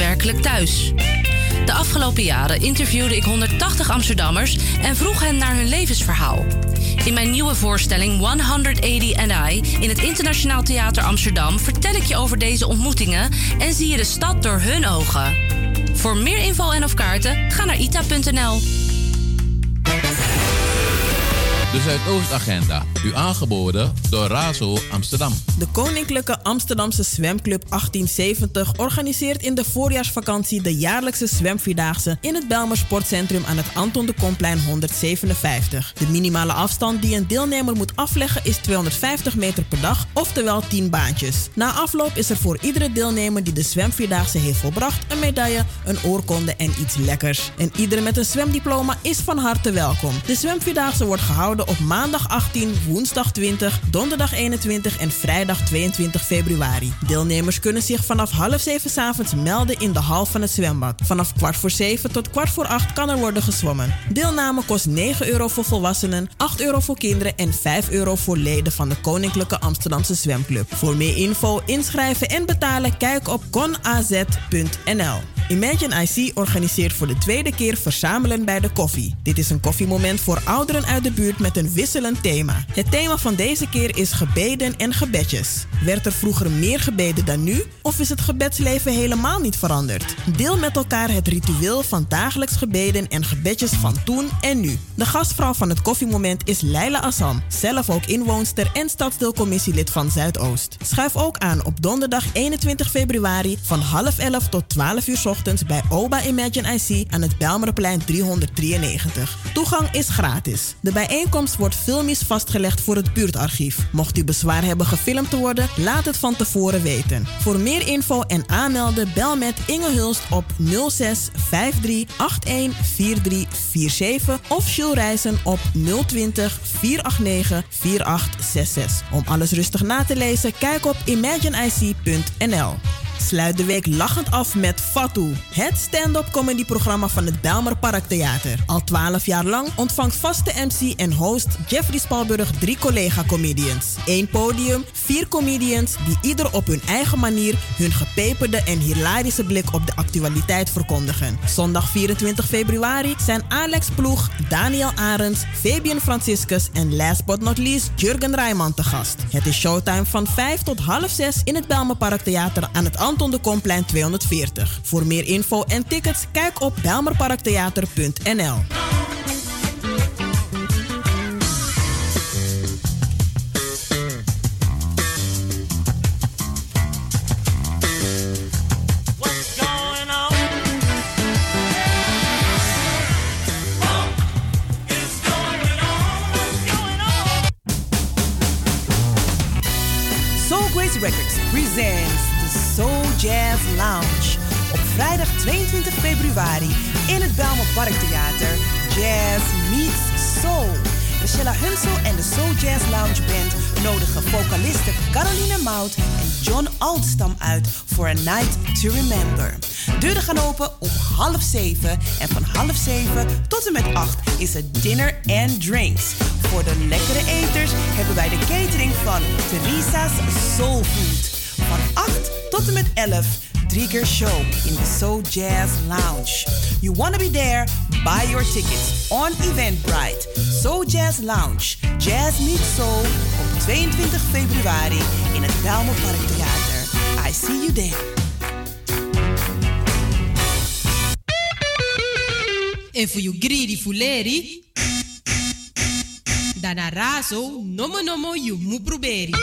daadwerkelijk thuis? De afgelopen jaren interviewde ik 180 Amsterdammers en vroeg hen naar hun levensverhaal. In mijn nieuwe voorstelling 180 and I in het Internationaal Theater Amsterdam vertel ik je over deze ontmoetingen en zie je de stad door hun ogen. Voor meer info en of kaarten ga naar ita.nl. De Zuidoostagenda, u aangeboden door Razo Amsterdam. De Koninklijke Amsterdamse Zwemclub 1870 organiseert in de voorjaarsvakantie de jaarlijkse zwemvierdaagse in het Belmer Sportcentrum aan het Anton de Komplein 157. De minimale afstand die een deelnemer moet afleggen is 250 meter per dag, oftewel 10 baantjes. Na afloop is er voor iedere deelnemer die de zwemvierdaagse heeft volbracht een medaille, een oorkonde en iets lekkers. En iedereen met een zwemdiploma is van harte welkom. De zwemvierdaagse wordt gehouden op maandag 18, woensdag 20, donderdag 21 en vrijdag 22 februari. Deelnemers kunnen zich vanaf half zeven avonds melden in de hal van het zwembad. Vanaf kwart voor zeven tot kwart voor acht kan er worden gezwommen. Deelname kost 9 euro voor volwassenen, 8 euro voor kinderen en 5 euro voor leden van de Koninklijke Amsterdamse Zwemclub. Voor meer info, inschrijven en betalen kijk op conaz.nl. Imagine IC organiseert voor de tweede keer Verzamelen bij de koffie. Dit is een koffiemoment voor ouderen uit de buurt met een wisselend thema. Het thema van deze keer is gebeden en gebedjes. Werd er vroeger meer gebeden dan nu? Of is het gebedsleven helemaal niet veranderd? Deel met elkaar het ritueel van dagelijks gebeden en gebedjes van toen en nu. De gastvrouw van het koffiemoment is Leila Assam, zelf ook inwoonster en stadsdeelcommissielid van Zuidoost. Schuif ook aan op donderdag 21 februari van half 11 tot 12 uur ochtends bij Oba Imagine IC aan het Belmerplein 393. Toegang is gratis. De bijeenkomst wordt filmisch vastgelegd voor het buurtarchief. Mocht u bezwaar hebben gefilmd te worden, laat het van tevoren weten. Voor meer info en aanmelden bel met Inge Hulst op 06 53 81 4347 of Jules Reizen op 020 489 4866. Om alles rustig na te lezen, kijk op imagineic.nl. Sluit de week lachend af met Fatou, het stand-up comedyprogramma van het Belmer Parktheater. Al 12 jaar lang ontvangt vaste MC en host Jeffrey Spalburg drie collega-comedians. Eén podium, vier comedians die ieder op hun eigen manier hun gepeperde en hilarische blik op de actualiteit verkondigen. Zondag 24 februari zijn Alex Ploeg, Daniel Arends, Fabian Franciscus en last but not least Jurgen Rijman te gast. Het is showtime van 5 tot half 6 in het Belmer Parktheater aan het Anton de Komplein 240. Voor meer info en tickets kijk op belmerparktheater.nl. Records presents Jazz Lounge. Op vrijdag 22 februari in het Belmer Parktheater. Jazz meets Soul. Michelle Hunsel en de Soul Jazz Lounge Band nodigen vocalisten Caroline Mout en John Altstam uit voor A Night to Remember. Deuren gaan open om half zeven en van half zeven tot en met acht is het dinner and drinks. Voor de lekkere eters hebben wij de catering van Theresa's Soul Food. Van 8 tot en met 11 drie keer show in de Soul Jazz Lounge. You wanna be there? Buy your tickets on Eventbrite. Soul Jazz Lounge. Jazz meets Soul op 22 februari in het Belmer Parktheater. I see you there. En voor you greedy fuleri, dan razo, nomo nomo you mu proberi.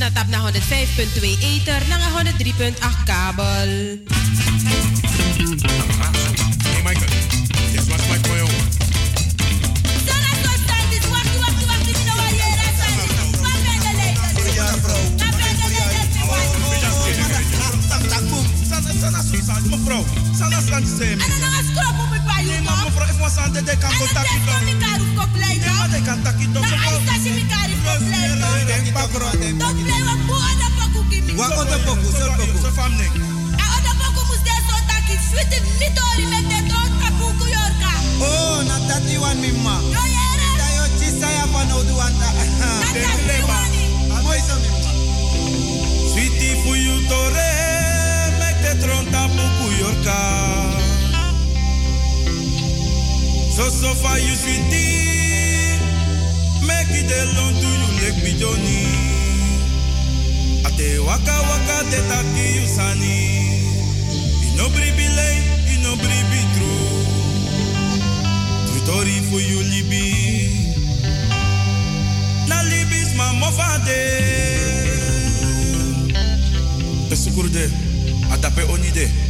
Na tap na 105.2 ether, na 103.8 kabel. Hey Michael, my boy on? Mevrouw, sana san se me. Ana nga was aan de dek aan contact doen. En ik kan ook blijven. Ja, ik kan tak doen. Maar als dat je elkaar ook blijven. Denk maar bro. Dat blijven we boer dat kimi. Wat wat dat pokoe, dat pokoe. Zo. A dat pokoe muste dat taki. tak is. Fuit het niet door met de Yorka. Oh, na dat wan mimma. Ja, ja. Dat chisa ya pano nou De aan dat. Denk lema. Mooi zo mimma. Sweetie voor you tore. Met de tronta pokoe Yorka. So so far you sweet deep. Make it alone to you make me journey. Ate waka waka te taki you sani. You no bribi lay, you no bribi true. True story for you libi. Na libis ma mofade. Tesukurde, adape onide.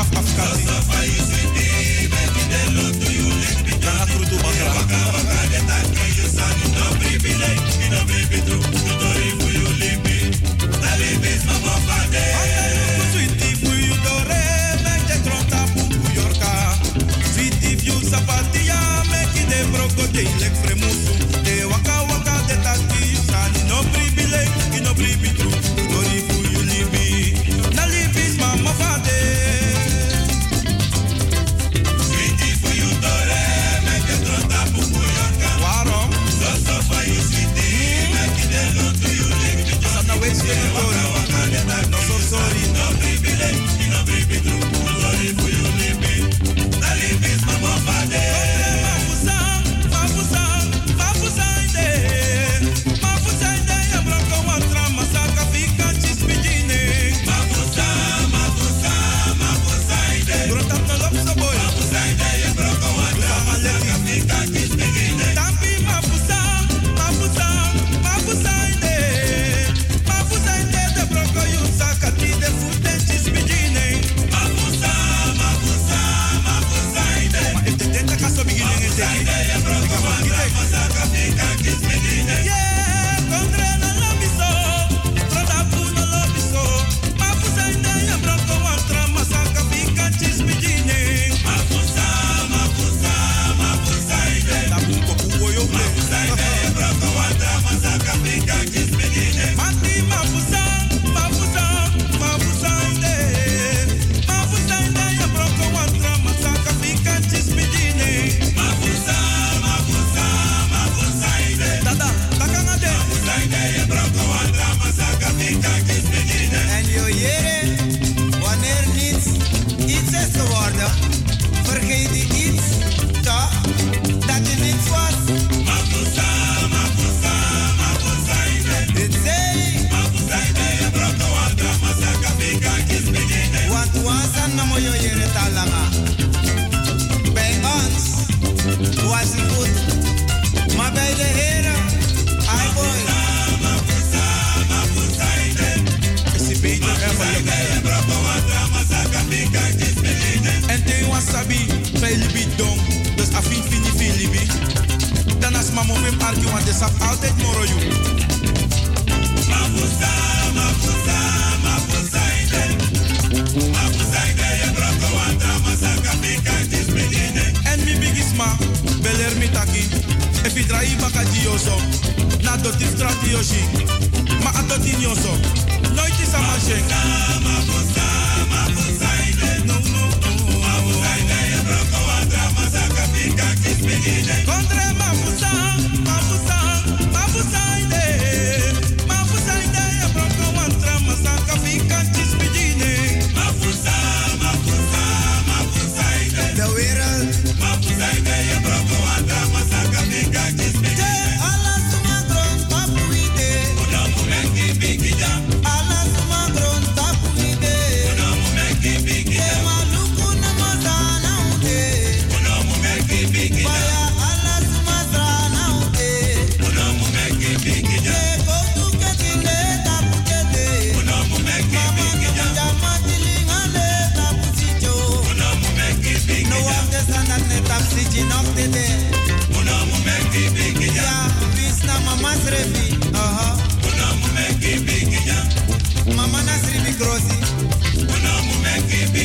Africa, Africa. Rastafari, you sweet baby, the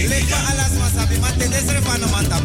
Lefa alas masabi ma tete srefa no manta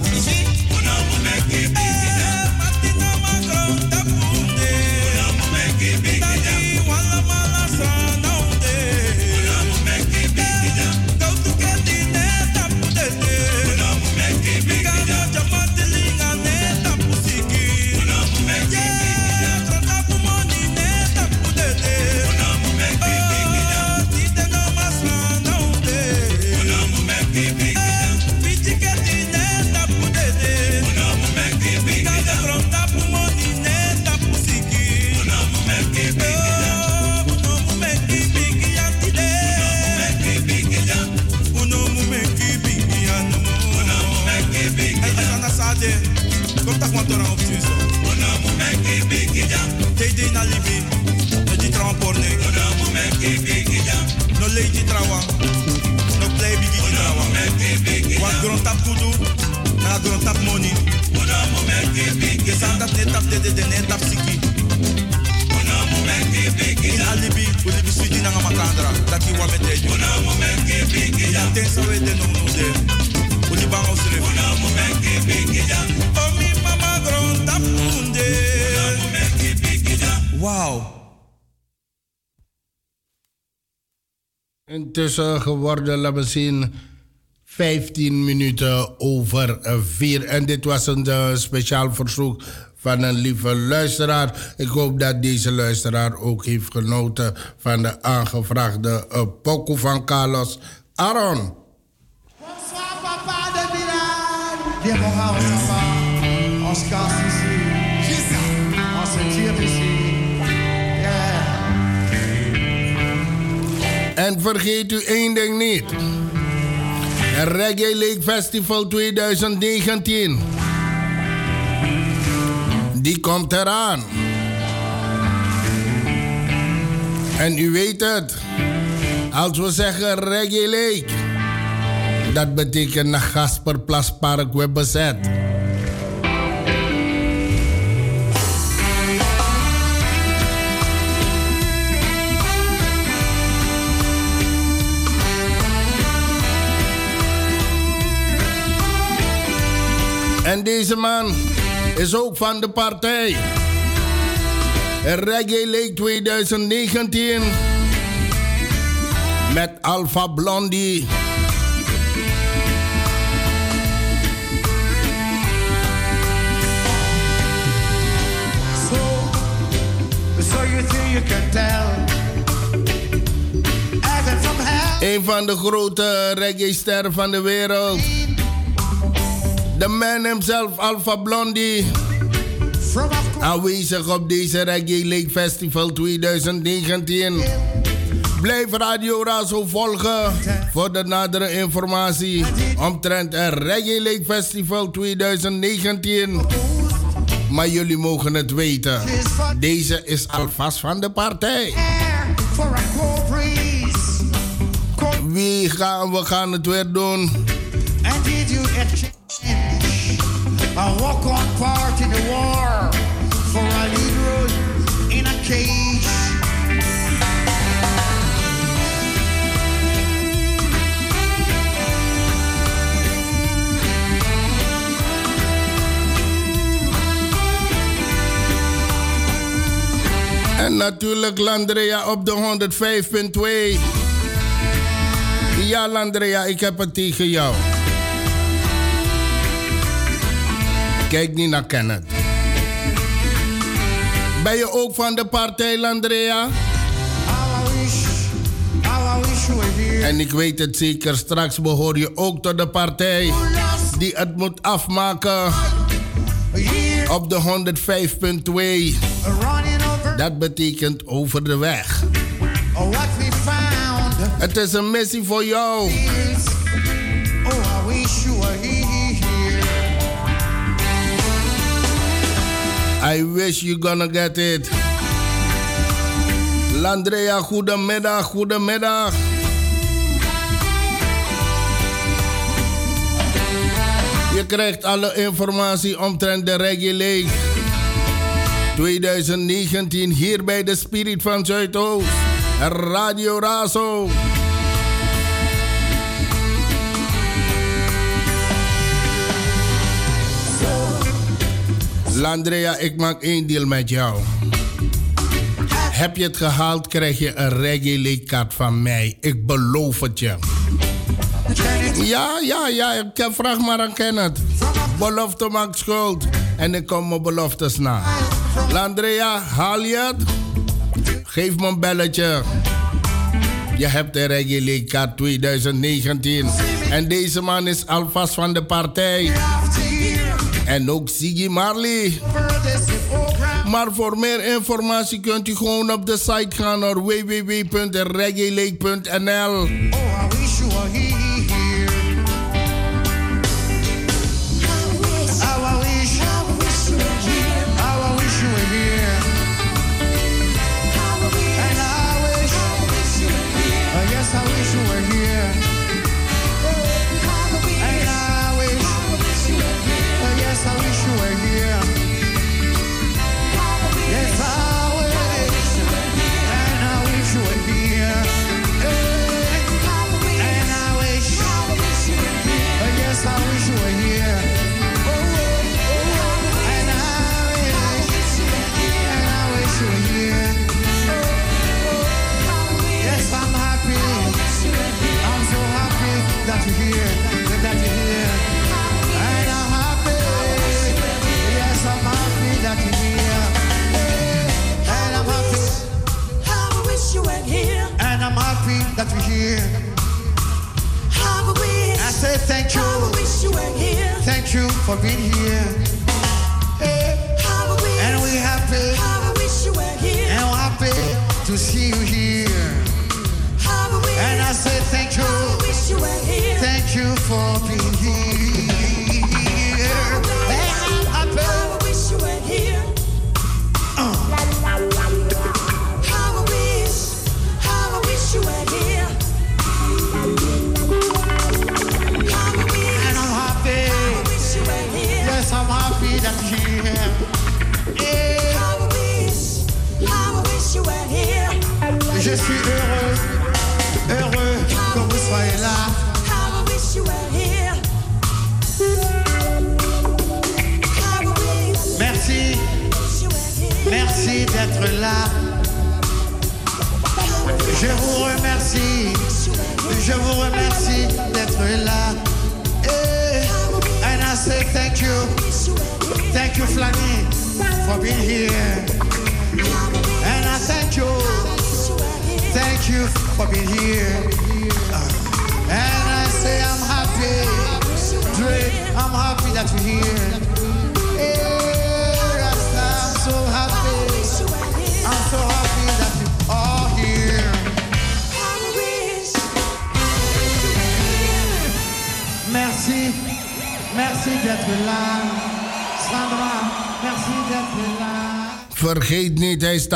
de net tap siki. In alibi. Ulibi switi na makandra. Dat ki wa meteju. Ja. Tensa we de no no de. Uli bang aus ref. Una mumeki bigi ja. Oh mi mama grond tap ja. Wow. Intussen geworden, laten we zien, 15 minuten over 4. En dit was een eh, speciaal verzoek van een lieve luisteraar. Ik hoop dat deze luisteraar ook heeft genoten van de aangevraagde uh, pokoe van Carlos Aaron. Oscar En vergeet u één ding niet. Het Reggae Lake Festival 2019. Die komt eraan. En u weet het. Als we zeggen Reggae. Dat betekent naar Gasperplaspark we bezet. En deze man is ook van de partij. Reggae Lake 2019. Met Alpha Blondie. So, so you think you can tell? Heaven from hell. Een van de grote reggae-sterren van de wereld. De man himself, Alpha Blondie. Aanwezig op deze Reggae Lake Festival 2019. Blijf Radio Razo volgen voor de nadere informatie omtrent het Reggae Lake Festival 2019. Maar jullie mogen het weten. Deze is alvast van de partij. Wie gaan we gaan het weer doen? A walk on part in the war for a road in a cage? En natuurlijk Landrea op de 105.2. Ja, Landrea, ik heb het tegen jou. Kijk niet naar Kenneth. Ben je ook van de partij, Landrea? En ik weet het zeker, straks behoor je ook tot de partij die het moet afmaken op de 105.2. Dat betekent over de weg. Found Het is een missie voor jou. I wish you gonna get it. Landrea, goedemiddag, goedemiddag. Je krijgt alle informatie omtrent de Reggae League 2019 hier bij de Spirit van Zuidoost. Radio Razo. Landrea, ik maak één deal met jou. Heb je het gehaald, krijg je een reggae kaart van mij. Ik beloof het je. Ja, ja, ja. Ik vraag maar aan Kenneth. Belofte maakt schuld. En ik kom mijn beloftes na. Landrea, haal je het? Geef me een belletje. Je hebt de Reggae kaart 2019. En deze man is alvast van de partij. En ook Siggy Marley. Maar voor meer informatie kunt u gewoon op de site gaan naar www.reggaelake.nl. you. Thank you for being here. And we're happy. And we're happy to see you here. And I say thank you. Thank you for being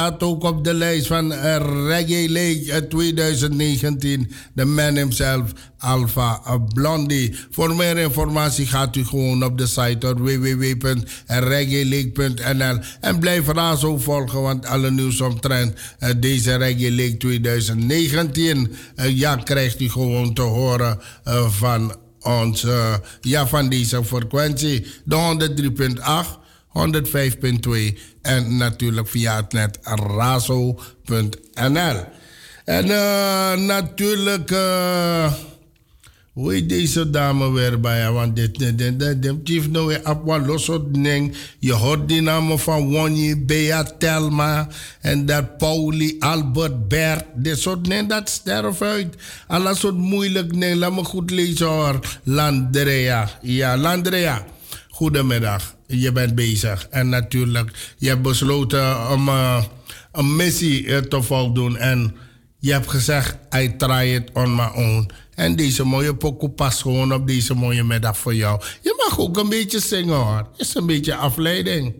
staat ook op de lijst van eh, Reggae League 2019. De man himself, Alpha Blondie. Voor meer informatie gaat u gewoon op de site www.reggaeleague.nl en blijf Razo volgen, want alle nieuws omtrent uh, deze Reggae League 2019 uh, ja, krijgt u gewoon te horen uh, van ons, ja, van deze frequentie, de 103.8. 105.2 en natuurlijk via het net razo.nl. En uh, natuurlijk, uh, hoe heet deze dame weer bij? Want dit, dit, dit, dit, dit heeft nou los ding. Je hoort die namen van Wonje, Bea Telma en dat Pauli, Albert, Bert. Dit soort dingen, dat sterft uit. Alles soort moeilijk nee, laat me goed lezen hoor. Landrea. Ja, Landrea. Goedemiddag je bent bezig. En natuurlijk, je hebt besloten om uh, een missie uh, te voldoen. En je hebt gezegd, I try it on my own. En deze mooie pokoe past gewoon op deze mooie middag voor jou. Je mag ook een beetje zingen hoor. Is een beetje afleiding.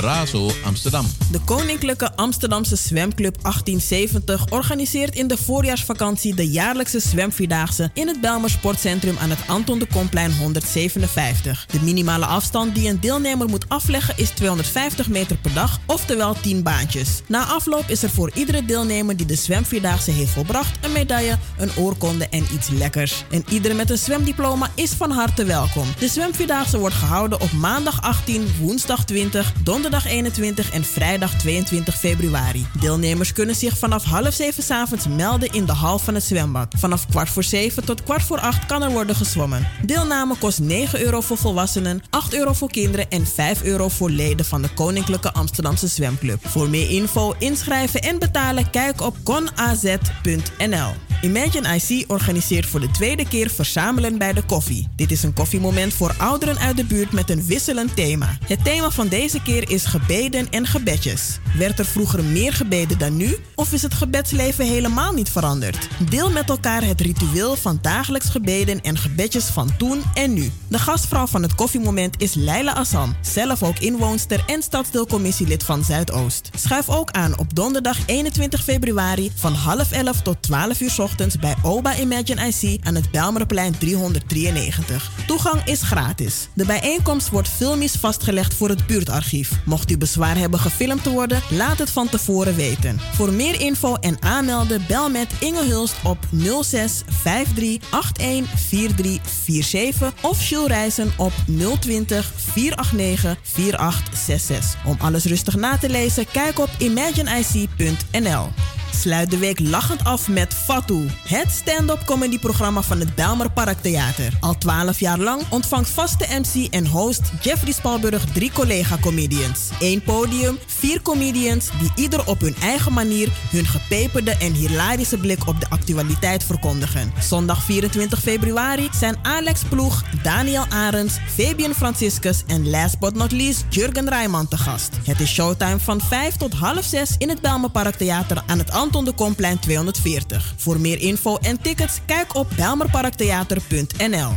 Razo Amsterdam. De Koninklijke Amsterdamse Zwemclub 1870 organiseert in de voorjaarsvakantie de jaarlijkse zwemvierdaagse in het Belmer Sportcentrum aan het Anton de Komplein 157. De minimale afstand die een deelnemer moet afleggen is 250 meter per dag, oftewel 10 baantjes. Na afloop is er voor iedere deelnemer die de zwemvierdaagse heeft volbracht een medaille, een oorkonde en iets lekkers. En iedereen met een zwemdiploma is van harte welkom. De zwemvierdaagse wordt gehouden op maandag 18, woensdag 20, donderdag 21 en vrijdag 22 februari. Deelnemers kunnen zich vanaf half zeven 's avonds melden in de hal van het zwembad. Vanaf kwart voor zeven tot kwart voor acht kan er worden gezwommen. Deelname kost 9 euro voor volwassenen, 8 euro voor kinderen en 5 euro voor leden van de Koninklijke Amsterdamse Zwemclub. Voor meer info, inschrijven en betalen kijk op conaz.nl. Imagine IC organiseert voor de tweede keer Verzamelen bij de Koffie. Dit is een koffiemoment voor ouderen uit de buurt met een wisselend thema. Het thema van deze keer is gebeden en gebedjes. Werd er vroeger meer gebeden dan nu? Of is het gebedsleven helemaal niet veranderd? Deel met elkaar het ritueel van dagelijks gebeden en gebedjes van toen en nu. De gastvrouw van het koffiemoment is Leila Assam, zelf ook inwoonster en stadsdeelcommissielid van Zuidoost. Schuif ook aan op donderdag 21 februari van half 11 tot 12 uur bij Oba Imagine IC aan het Belmerplein 393. Toegang is gratis. De bijeenkomst wordt filmisch vastgelegd voor het buurtarchief. Mocht u bezwaar hebben gefilmd te worden, laat het van tevoren weten. Voor meer info en aanmelden bel met Inge Hulst op 06 53 81 4347 of Jules Reizen op 020 489 4866. Om alles rustig na te lezen, kijk op imagineic.nl. Sluit de week lachend af met Fatou, het stand-up comedyprogramma van het Belmer Parktheater. Al 12 jaar lang ontvangt vaste MC en host Jeffrey Spalburg drie collega-comedians. Eén podium, vier comedians die ieder op hun eigen manier hun gepeperde en hilarische blik op de actualiteit verkondigen. Zondag 24 februari zijn Alex Ploeg, Daniel Arends, Fabian Franciscus en last but not least Jurgen Rijman te gast. Het is showtime van 5 tot half 6 in het Belmer Parktheater aan het Anton de Komplein 240. Voor meer info en tickets kijk op belmerparktheater.nl.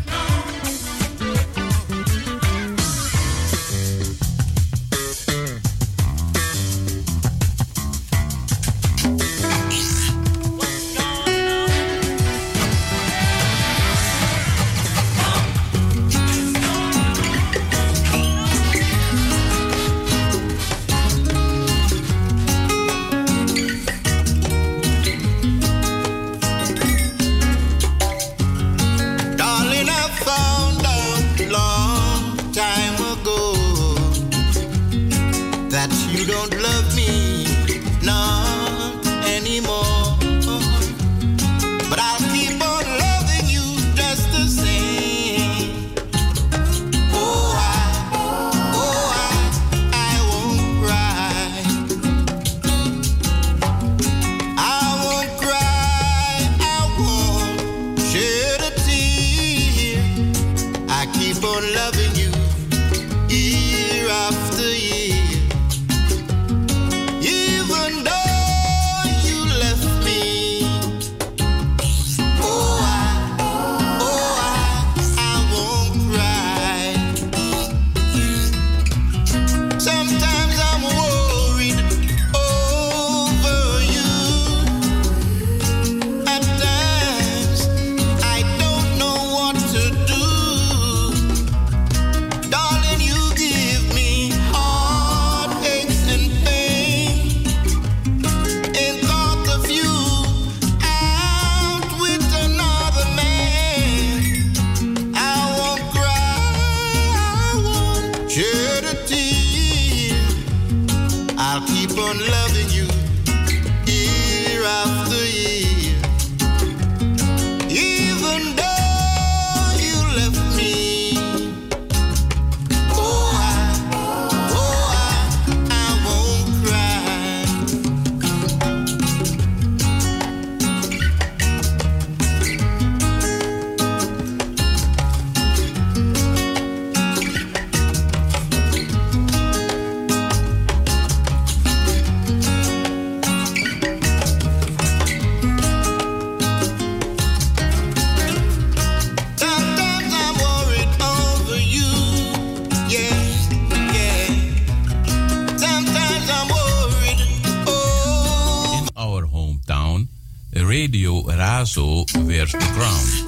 Keep on loving you.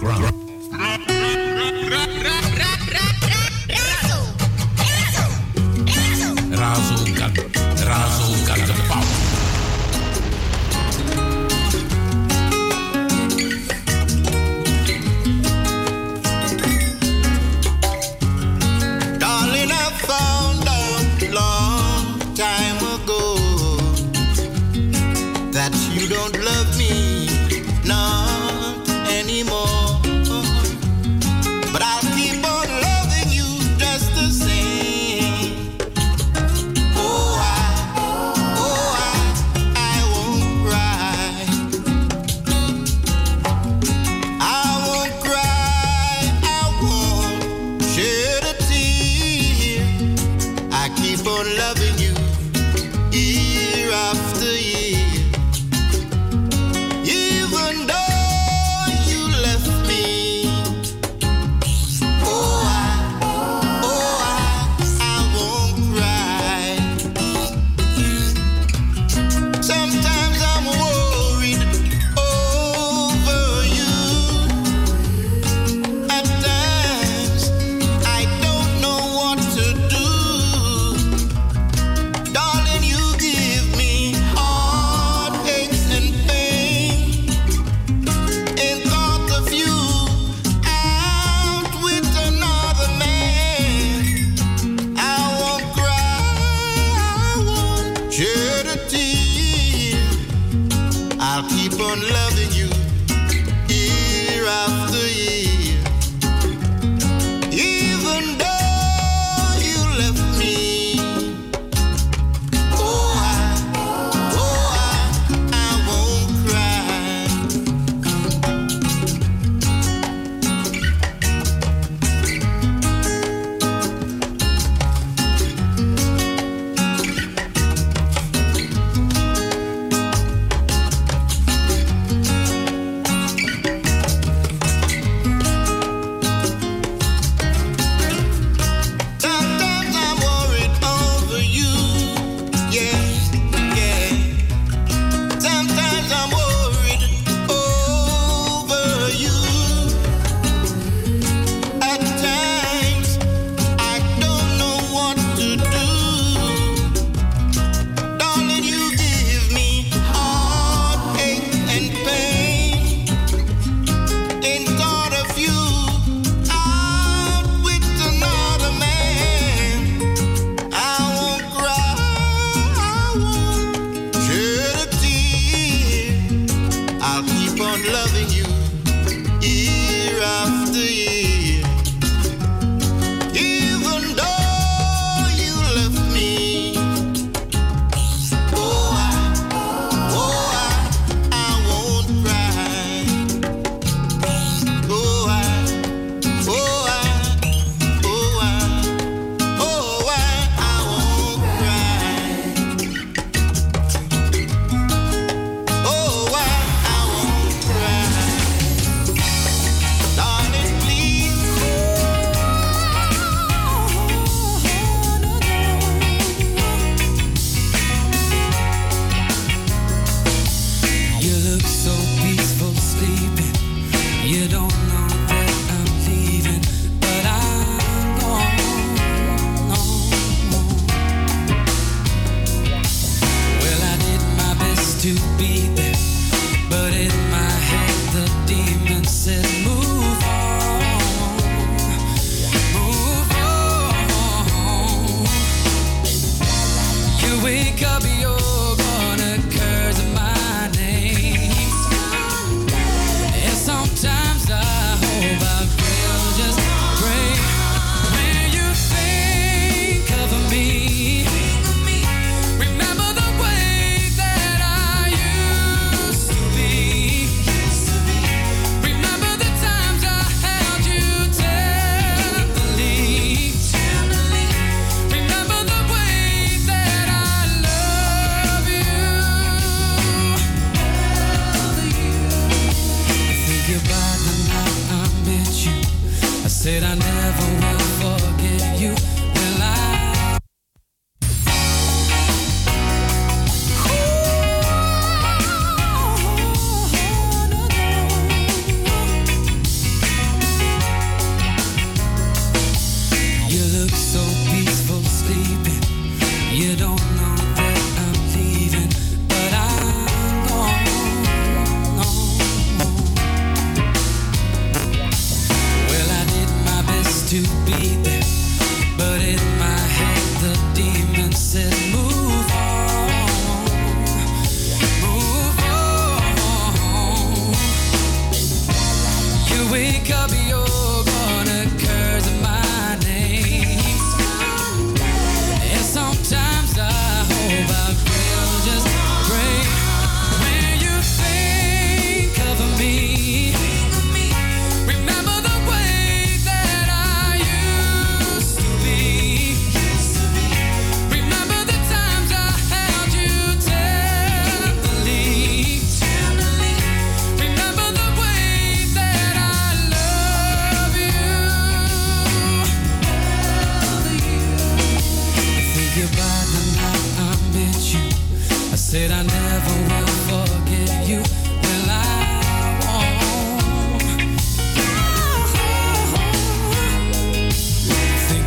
ground.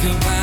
goodbye.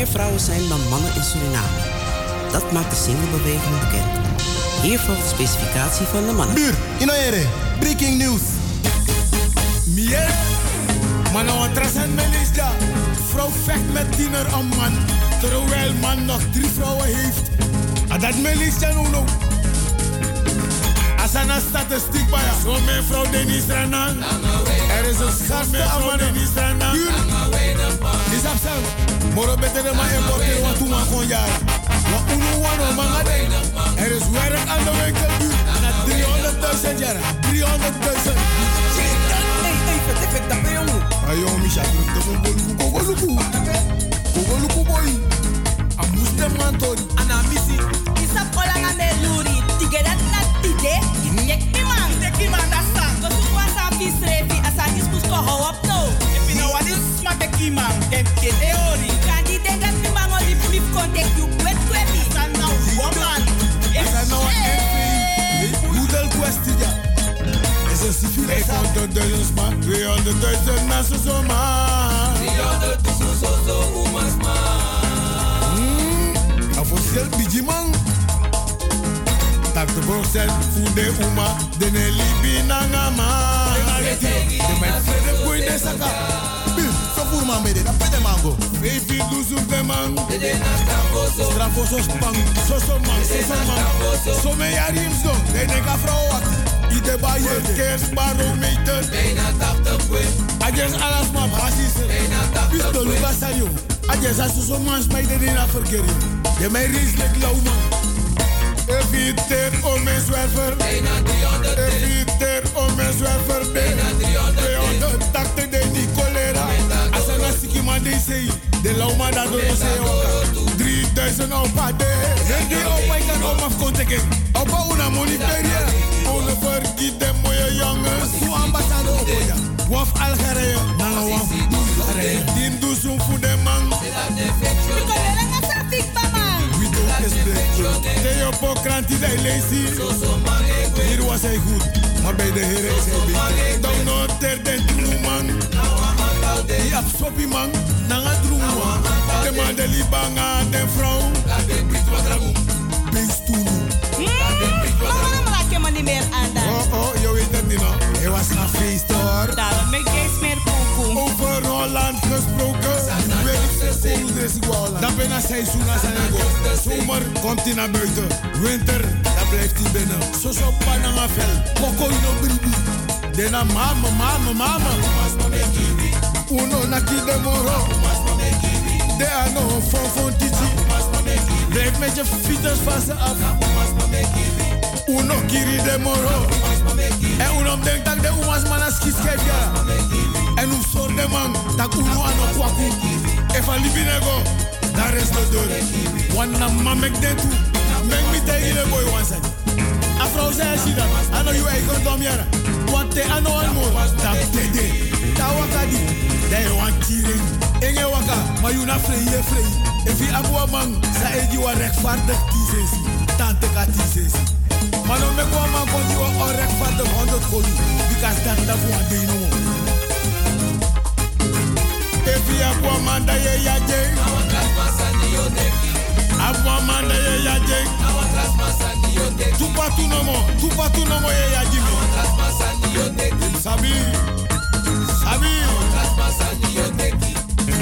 meer vrouwen zijn dan mannen in Suriname. Dat maakt de singlebeweging bekend. Hier volgt de specificatie van de mannen. Buur, in orde? breaking news. Mier, mannen wat. Vrouw vecht met tiener een man, terwijl man nog drie vrouwen heeft. Dat Melisja nu. Nou nou. Asana statistiek bij Zo mijn vrouw Denise Ranan. Er is een schat met mannen. Buur, is absent. Moro betere ma importer wa tuma konjara. Wa unu wano mangade. Er is werk aan de winkel nu. Na 300.000 jaar. 300.000. 300 even, dat ben jongen. Ah jongen, Micha, terug. Man, dem ke teori. Kan die denk dat mi man oli brief contact you kwet kwebi. San nou woman. Nou een Moedel kwestie ja. Is een civiele zaak. 500.000 man, 200.000 mensen zo man. 300.000 zo oemas man. Hmm, afofficieel biji man. Tak de procent fude uma de ne libi nanga man. De mijn vrede boy de saka. Bil, so voor man bede, dat pede mango. Baby luzum de man. De na strafo Strafo so spang, so so man, so so man. So me yarim zo, de ne ka vrouw wat. Ide ba ye kers barometer. Bijna 80 kwe. Ajes alas ma basis. Bijna 80 kwe. Pisto luka sario. Ajes asu so mans bij de dina verkering. De mij ris lek man. Eviter om mijn zwerver. Bijna 300 Eviter om mijn zwerver. Bijna 300 280 de die cholera. Man de sei. De lauw man dat door se 3000 op a de. Den die op ik kan om af konteken. Op a una money peria. Ole vergiet de mooie jongens. Hoe ambassade op ja. Waf Algerije. Nanga waf Algerije. Din doezoen voor de man. We don't expect De jopo kranti de lazy. Hier was hij goed, maar bij de heren is hij beter. Dan noter den. Die man, nanga man. De man de libanga, de vrouw. Toen. Mama niet meer aan. Oh, oh, je weet het niet nog. Hij was naar feest hoor. Daarom ben ik eens meer. Over Holland gesproken. Je weet hoe Holland. Dan ben je seizoen als een ego. Zomer komt hij naar buiten. Winter, dan blijft hij binnen. Zo zo pananga vel. Koko in een bribi. Dena mama, mama, mama. Uno na ki de ano fon fon titi. Blijf met je fietsers van ze af. Uno kiri de moro. En uno denkt dat de umas man as kies geef ja. En hoe soort de man dat uno ano kwaku. Efa libinego. Daar is de deur. Wanna mamek de tu. Mek mi tegen de boy one side. A vrouw zei je. Ano you eigen dom jara. Want te ano. Dat dede. Ta waka di. Je waka. Maar you na vrij je vrij. If je abuwa man. Sa e di wa rechtvaardig tizesi. Tante ka tizesi. Maar dan wel man kon die wel onrechtvaardig 100 golu. Because dat voor een ding no. If je abuwa man da je ya jeng. Abuwa man da je ya. Tupa tu no mo. Tupa tu no mo ye ya jimi. Sabi. Sabi.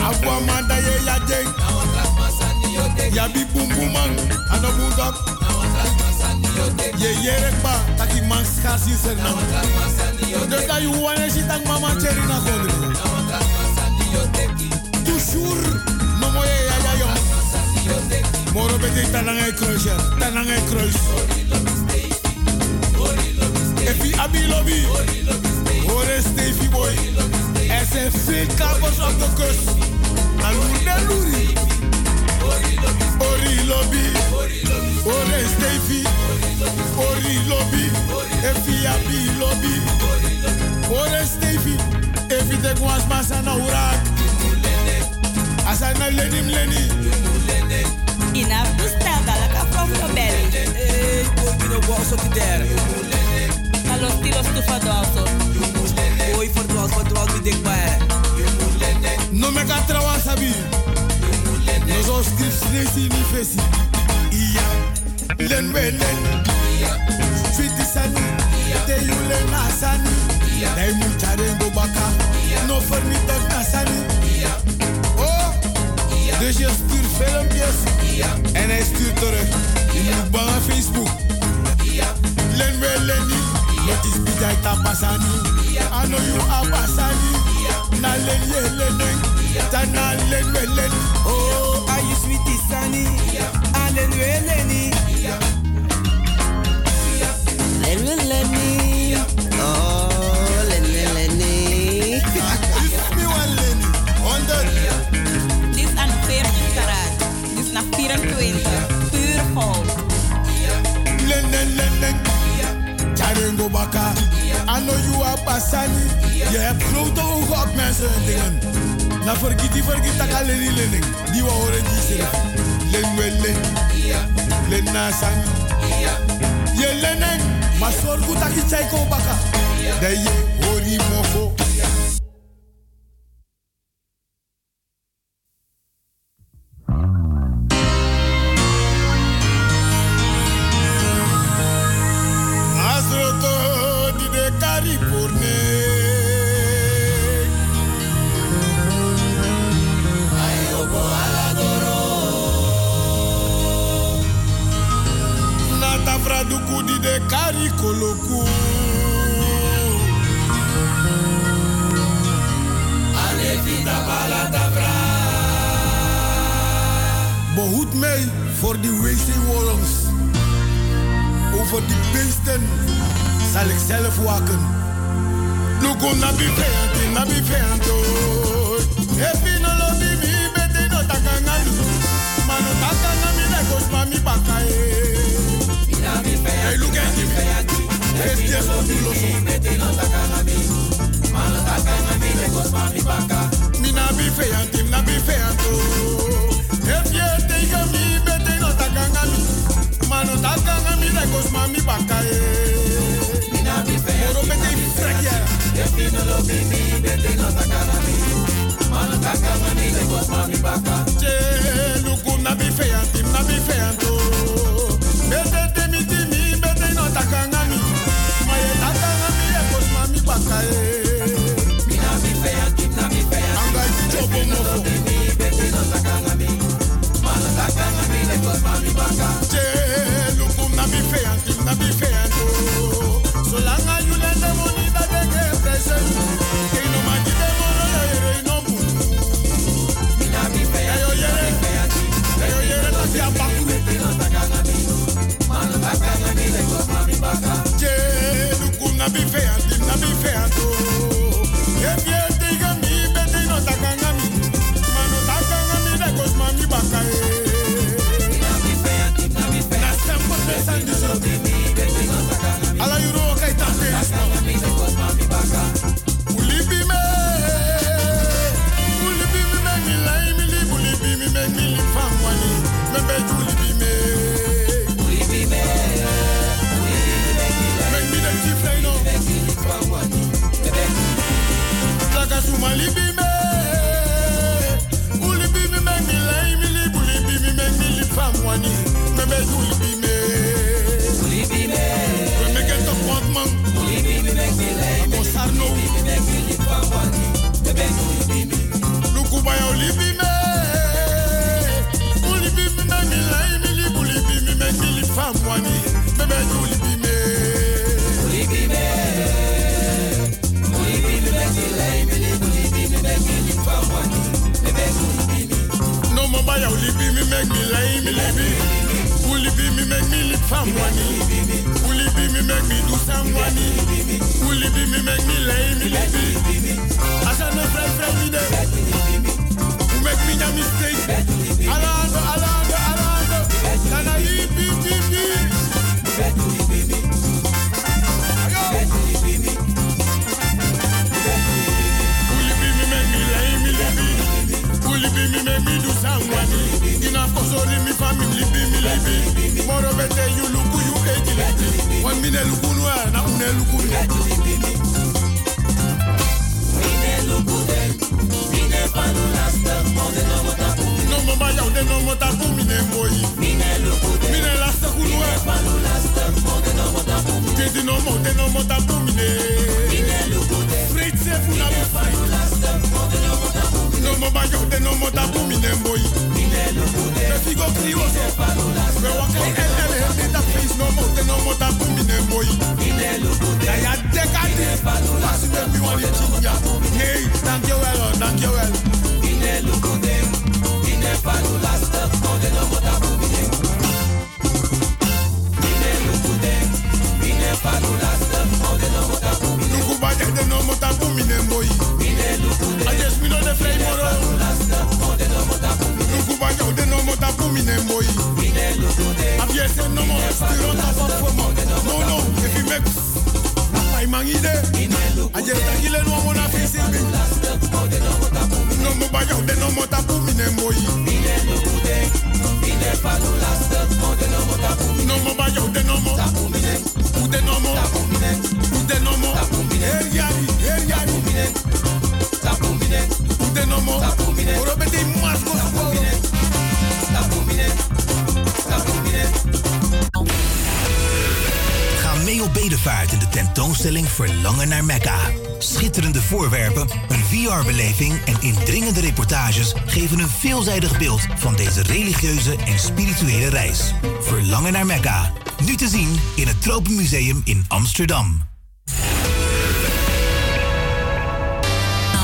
Abuwa man da ye ya jeng. Ya bi bum man. Ano bum dok. Ye yerek ba. Taki man skasi je wanneer je tak mama na. Toujours. No mo ye ya ya. Moro bete tanangay kruisje. Tanangay kruis. Epi abi lobby. Ore Stevie boy. Er zijn op de kust. Luri. Ori lobby. Ore Stevie. Ori lobby. Efi abi lobby. Ore Stevie. Efi te kwas masa na urak. Asa na lenim leni. Ina bustel da la from the belly. Hey, boy, you know what so to there. A los tiros tu fadoso. Boy, for dwal, for dwal, mi dik baere. No me ka trawa sabi. No zo strip ni fesi. Iya. Len we len. Fiti sani. Te you len asani. Dai mu chare go baka. No for me asani. Dus je stuurt filmpjes. En hij stuurt terug. Je moet bang Facebook. Len we leni. Wat is bijai tapasani. Ano you abasani. Na len ye lenen. Tana len we len. Oh, are you sweetie sani? Alen we leni. Len we leni. Oh, 24. Pure goud. Yeah. Yeah. Yeah. Baka. I know you are passing. You have grote ogen mensen dingen. Na vergiet lening. Die horen die Je. Maar Baka. Verlangen naar Mekka. Schitterende voorwerpen, een VR-beleving en indringende reportages geven een veelzijdig beeld van deze religieuze en spirituele reis. Verlangen naar Mekka. Nu te zien in het Tropenmuseum in Amsterdam.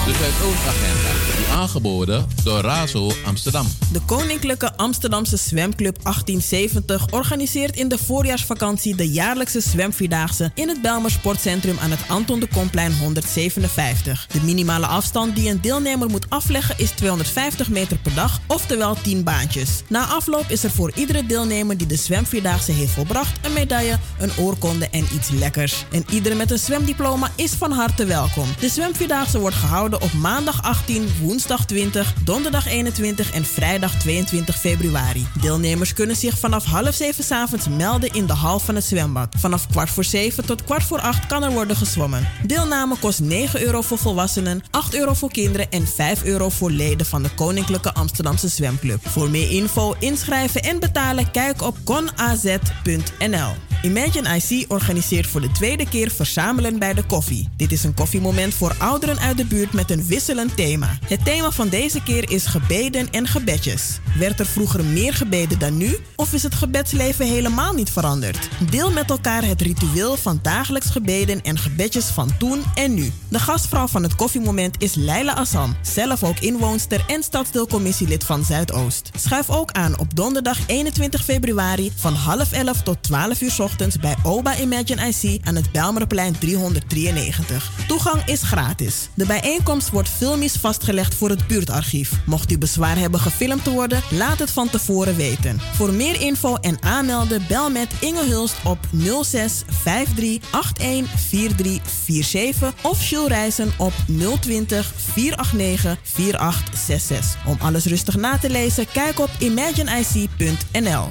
De Zuidoostagenda. Aangeboden door Razo Amsterdam. De Koninklijke Amsterdamse Zwemclub 1870 organiseert in de voorjaarsvakantie de jaarlijkse zwemvierdaagse in het Belmer Sportcentrum aan het Anton de Komplein 157. De minimale afstand die een deelnemer moet afleggen is 250 meter per dag, oftewel 10 baantjes. Na afloop is er voor iedere deelnemer die de zwemvierdaagse heeft volbracht een medaille, een oorkonde en iets lekkers. En iedereen met een zwemdiploma is van harte welkom. De zwemvierdaagse wordt gehouden op maandag 18, woensdag 20, donderdag 21 en vrijdag 22 februari. Deelnemers kunnen zich vanaf half zeven avonds melden in de hal van het zwembad. Vanaf kwart voor zeven tot kwart voor acht kan er worden gezwommen. Deelname kost 9 euro voor volwassenen, 8 euro voor kinderen en 5 euro voor leden van de Koninklijke Amsterdamse Zwemclub. Voor meer info, inschrijven en betalen kijk op conaz.nl. Imagine IC organiseert voor de tweede keer Verzamelen bij de koffie. Dit is een koffiemoment voor ouderen uit de buurt met een wisselend thema. Het thema van deze keer is gebeden en gebedjes. Werd er vroeger meer gebeden dan nu? Of is het gebedsleven helemaal niet veranderd? Deel met elkaar het ritueel van dagelijks gebeden en gebedjes van toen en nu. De gastvrouw van het koffiemoment is Leila Assam, zelf ook inwoonster en stadsdeelcommissielid van Zuidoost. Schuif ook aan op donderdag 21 februari van half 11 tot 12 uur ochtends bij Oba Imagine IC aan het Belmerplein 393. Toegang is gratis. De bijeenkomst wordt filmisch vastgelegd voor het buurtarchief. Mocht u bezwaar hebben gefilmd te worden, laat het van tevoren weten. Voor meer info en aanmelden bel met Inge Hulst op 06 53 81 4347 of Jules Reizen op 020 489 4866. Om alles rustig na te lezen, kijk op imagineic.nl.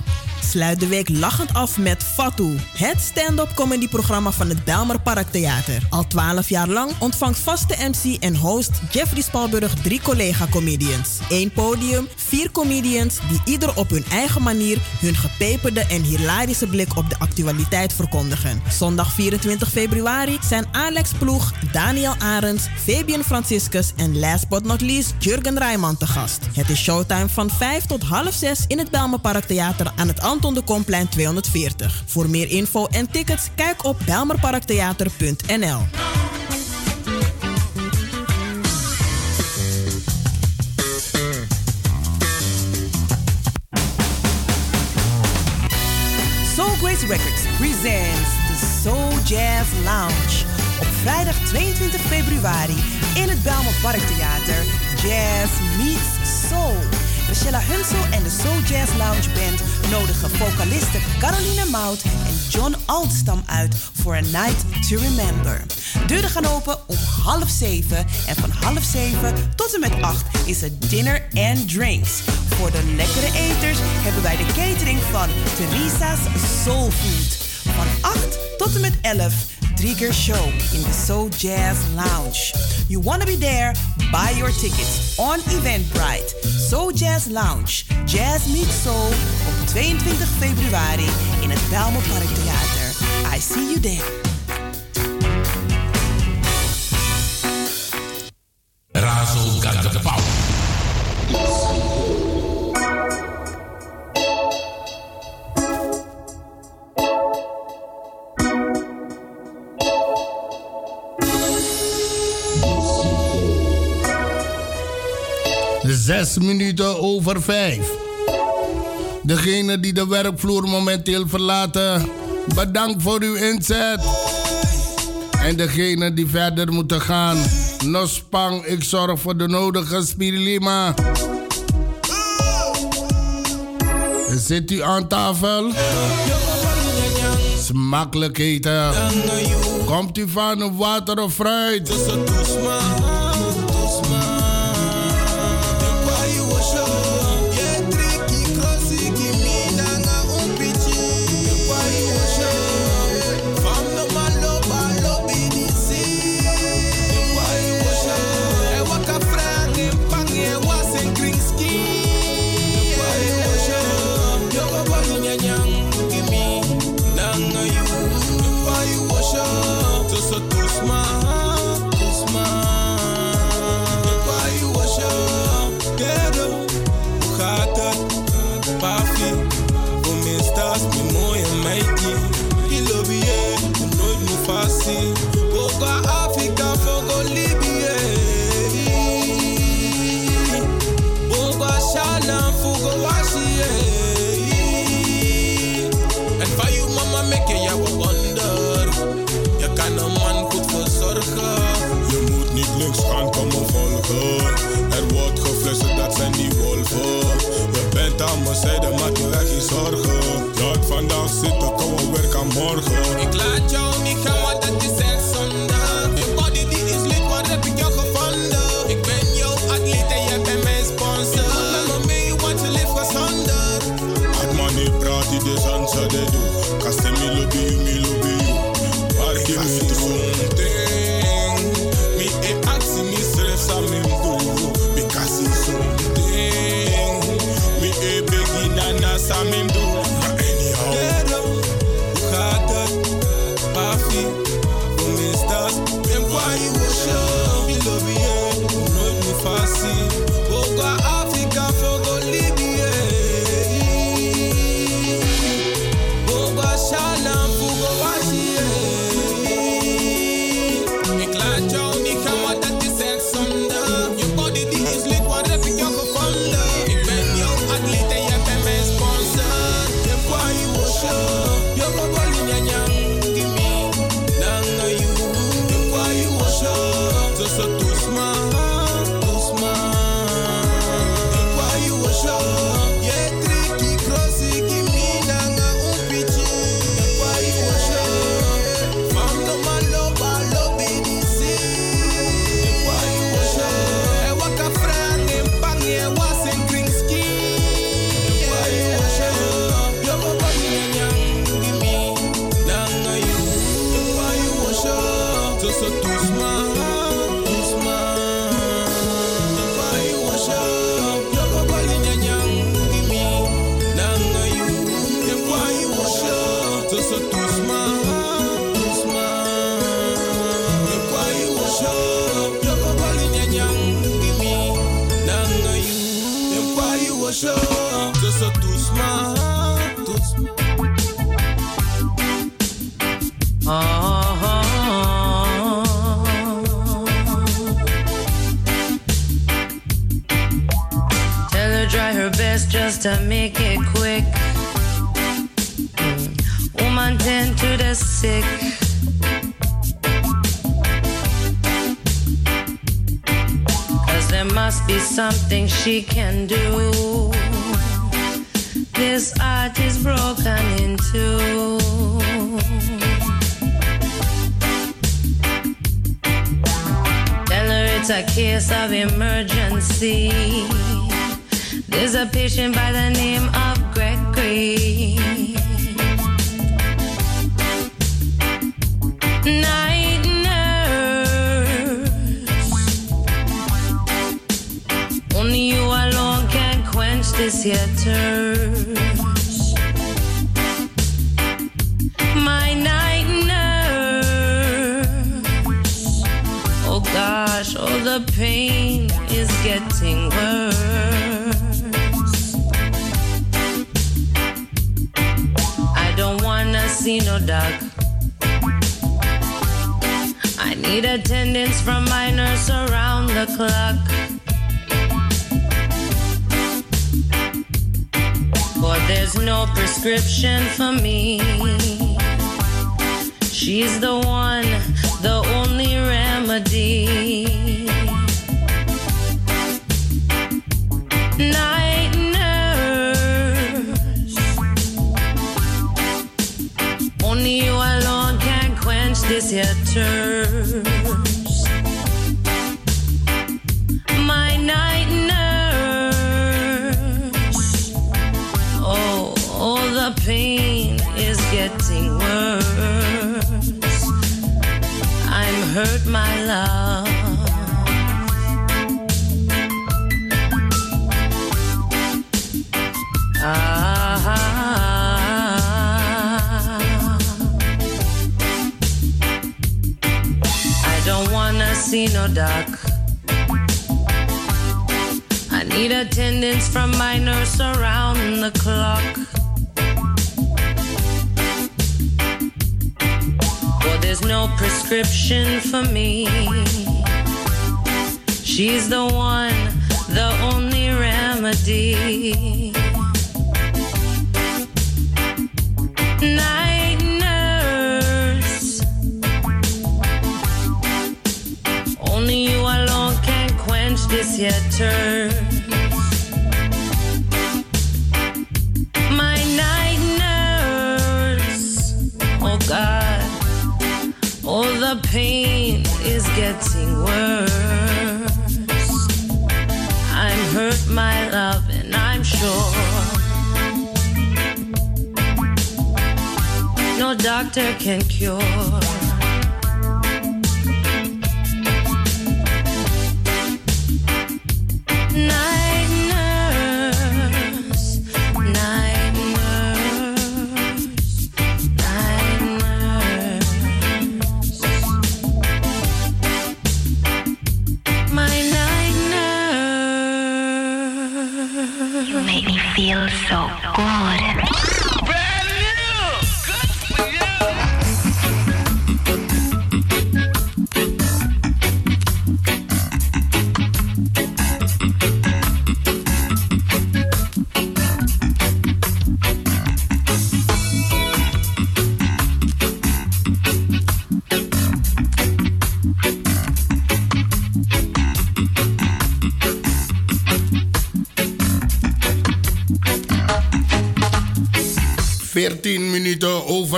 Sluit de week lachend af met Fatou, het stand-up comedyprogramma van het Belmer Parktheater. Al 12 jaar lang ontvangt vaste MC en host Jeffrey Spalburg drie collega-comedians. Eén podium, vier comedians die ieder op hun eigen manier hun gepeperde en hilarische blik op de actualiteit verkondigen. Zondag 24 februari zijn Alex Ploeg, Daniel Arends, Fabian Franciscus en last but not least Jurgen Rijman te gast. Het is showtime van 5 tot half 6 in het Belmer Parktheater aan het Anton de Komplein 240. Voor meer info en tickets kijk op belmerparktheater.nl. Soul Grace Records presents de Soul Jazz Lounge. Op vrijdag 22 februari in het Belmer Parktheater. Jazz meets Soul. Rachella Hunsel en de Soul Jazz Lounge Band nodigen vocalisten Caroline Mout en John Altstam uit voor a night to remember. Deuren gaan open om half zeven en van half zeven tot en met acht is het dinner and drinks. Voor de lekkere eters hebben wij de catering van Teresa's Soul Food. Van 8 tot en met 11 keer show in the Soul Jazz Lounge. You wanna be there? Buy your tickets on Eventbrite. Soul Jazz Lounge. Jazz Meets Soul op 22 februari in het Belmer Parktheater. I see you there. Minuten over vijf. Degene die de werkvloer momenteel verlaten, bedankt voor uw inzet. En degene die verder moeten gaan, Nospang, ik zorg voor de nodige spirulima. Zit u aan tafel? Smakelijk eten. Komt u van water of fruit? she can do. This art is broken in two. Tell her it's a case of emergency. There's a patient by the name doctor can cure.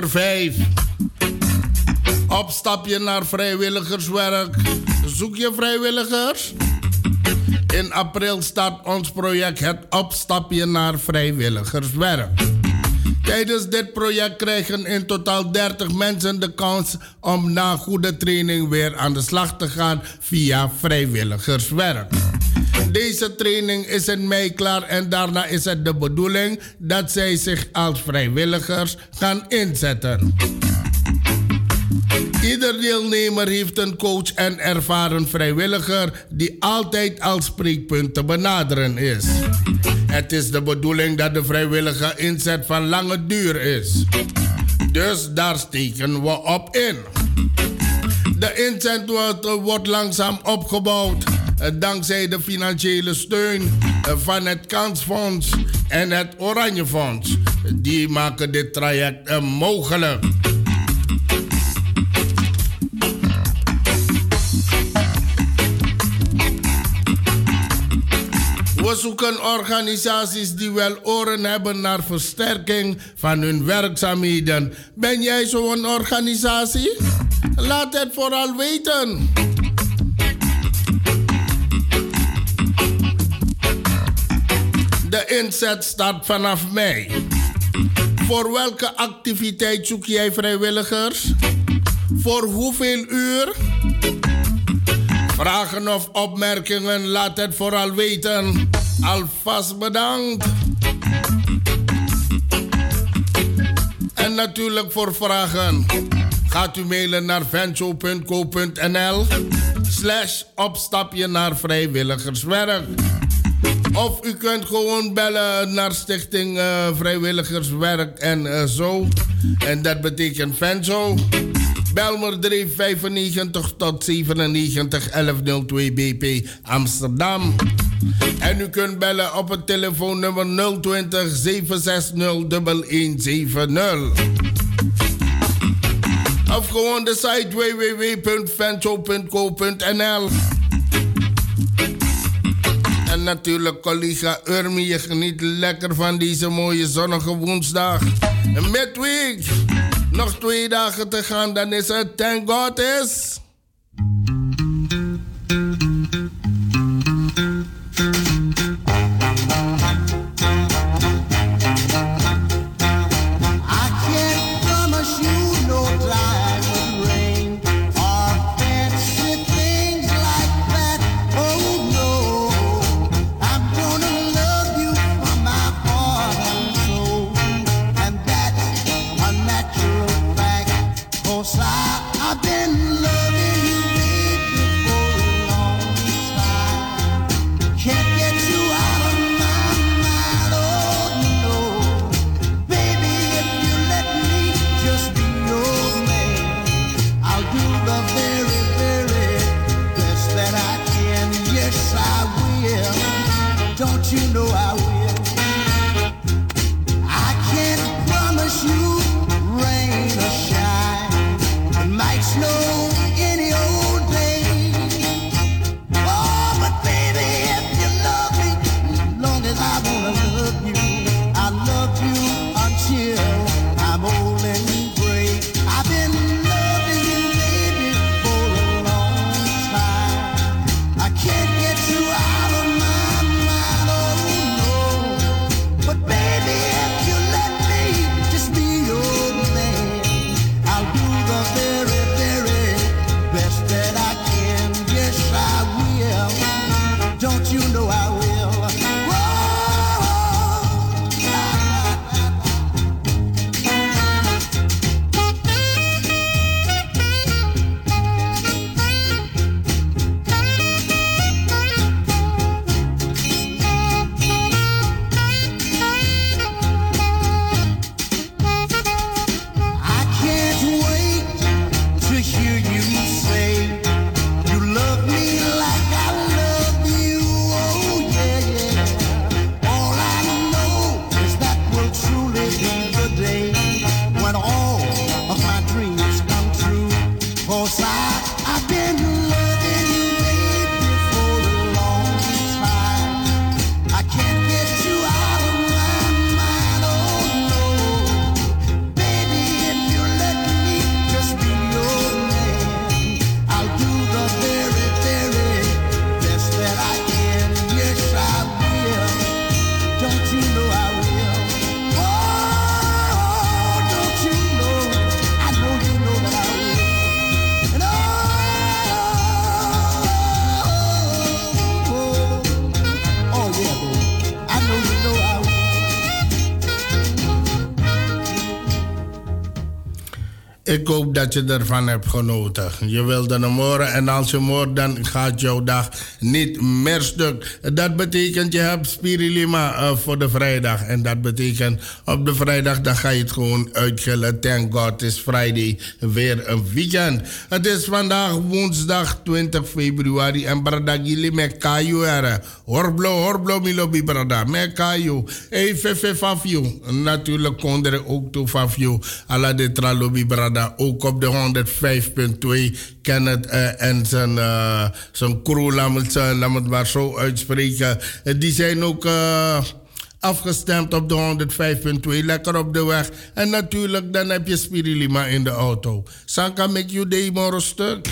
Over vijf. Opstapje naar vrijwilligerswerk. Zoek je vrijwilligers? In april start ons project Het Opstapje naar Vrijwilligerswerk. Tijdens dit project krijgen in totaal 30 mensen de kans om na goede training weer aan de slag te gaan via vrijwilligerswerk. Deze training is in mei klaar en daarna is het de bedoeling dat zij zich als vrijwilligers gaan inzetten. Ieder deelnemer heeft een coach en ervaren vrijwilliger die altijd als spreekpunt te benaderen is. Het is de bedoeling dat de vrijwillige inzet van lange duur is. Dus daar steken we op in. De inzet wordt, wordt langzaam opgebouwd dankzij de financiële steun eh, van het Kansfonds en het Oranje Fonds. Die maken dit traject eh, mogelijk. We zoeken organisaties die wel oren hebben naar versterking van hun werkzaamheden. Ben jij zo'n organisatie? Laat het vooral weten. De inzet start vanaf mei. Voor welke activiteit zoek jij vrijwilligers? Voor hoeveel uur? Vragen of opmerkingen, laat het vooral weten. Alvast bedankt. En natuurlijk voor vragen. Gaat u mailen naar venture.co.nl slash opstapje naar vrijwilligerswerk. Of u kunt gewoon bellen naar Stichting eh, Vrijwilligerswerk en eh, zo. En dat betekent Venzo. Belmer 395 tot 97 1102 BP Amsterdam. En u kunt bellen op het telefoonnummer 020 760 1170. Of gewoon de site www.vencho.co.nl. Natuurlijk collega Urmi, je geniet lekker van deze mooie zonnige woensdag. Midweek. Nog twee dagen te gaan, dan is het Thank God is. dat je ervan hebt genoten. Je wilde hem horen en als je hem dan gaat jouw dag niet meer stuk. Dat betekent je hebt Spirilima uh, eh, voor de vrijdag. En dat betekent op de vrijdag, dan ga je het gewoon uitgillen. Thank God, is Friday weer een weekend. Het is vandaag woensdag 20 februari en Bradagili met Kayo er. Horblo, horblo, milobi, brada. Met Kayu. Even, Fafio. Natuurlijk, konderen ook toe, Fafio. Alla de tralobi, brada. Ook op de 105.2 Kenneth uh, en zijn, uh, zijn crew, laat het, maar zo uitspreken. Eh, die zijn ook afgestemd op de 105.2, lekker op de weg. En natuurlijk, dan heb je Spirilima in de auto. Sanka, make you day stuk.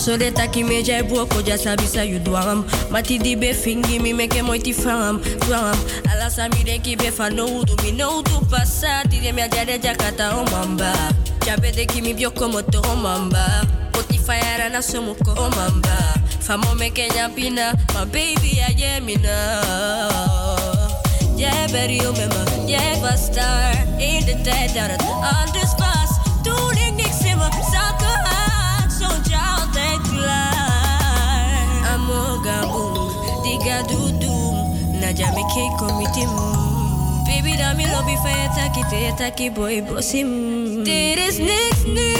so de taki me jai broko ja sabi you mati di be fingi mi meke moiti fam fam ala sa de ki be fa no udu mi no udu pasa. Ti de mi ajare jakata o oh mamba. De ki mi bio como to oh mamba. Poti fire na somo ko o oh mamba famo me kenya pina my baby aye mi na. Yeah, better you ma, yeah, star in the dead, out of ja mi ke komitim Baby, dat mi lobby fire taki te taki boy bossim There is niks nu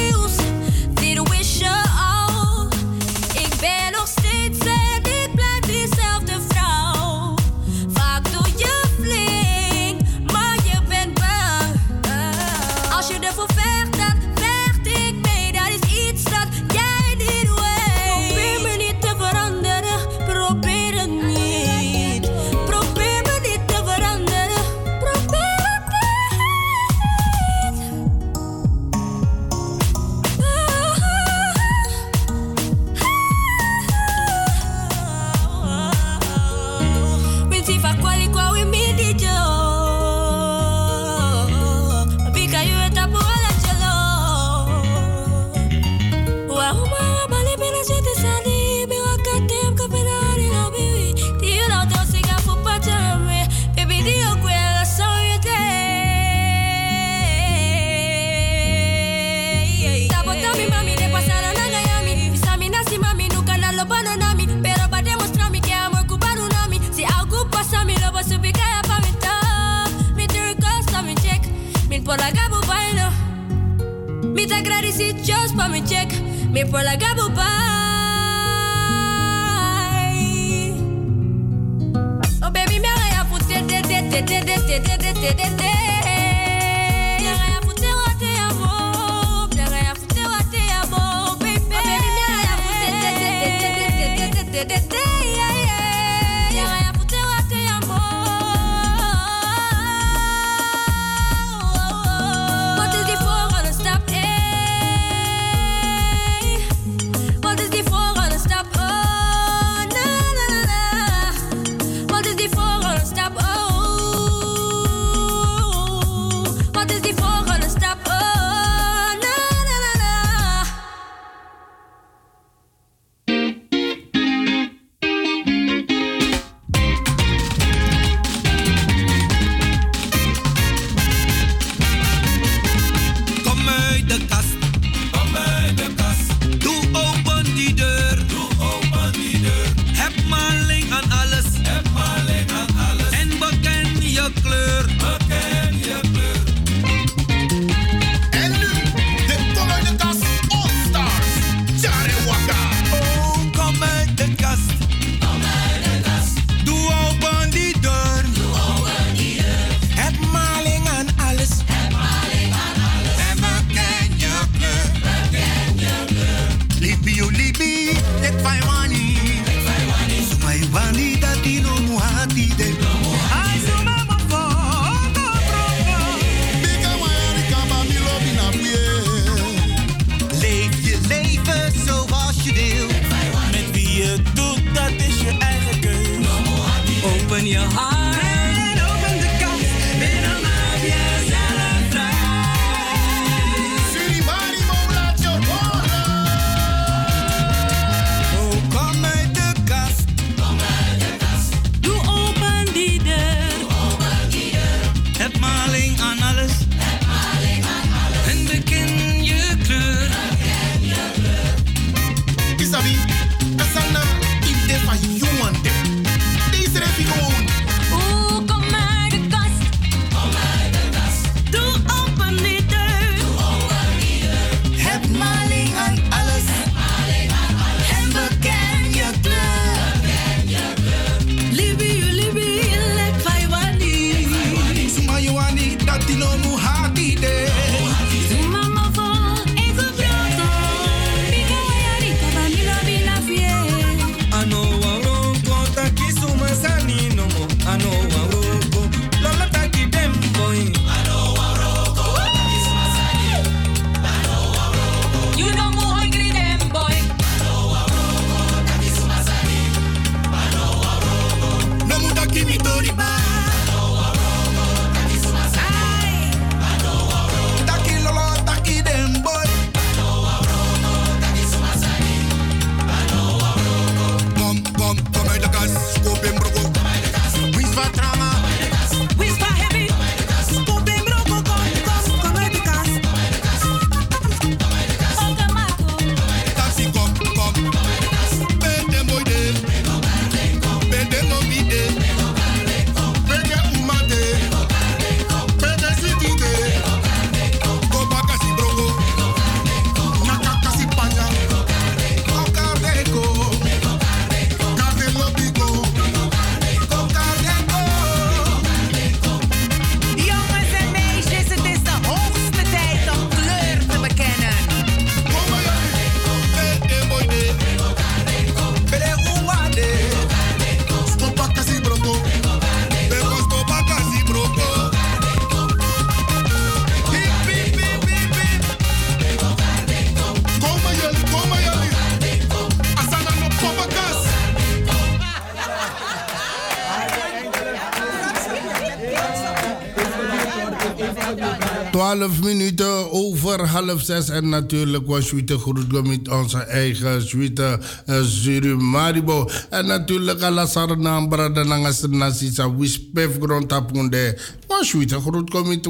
12 minuten over half zes. En natuurlijk was Suite goed met onze eigen Suite uh, Surumaribo. En natuurlijk Alassar Nambra de Nasisa Wispef Grontapunde. Maar Suite goed met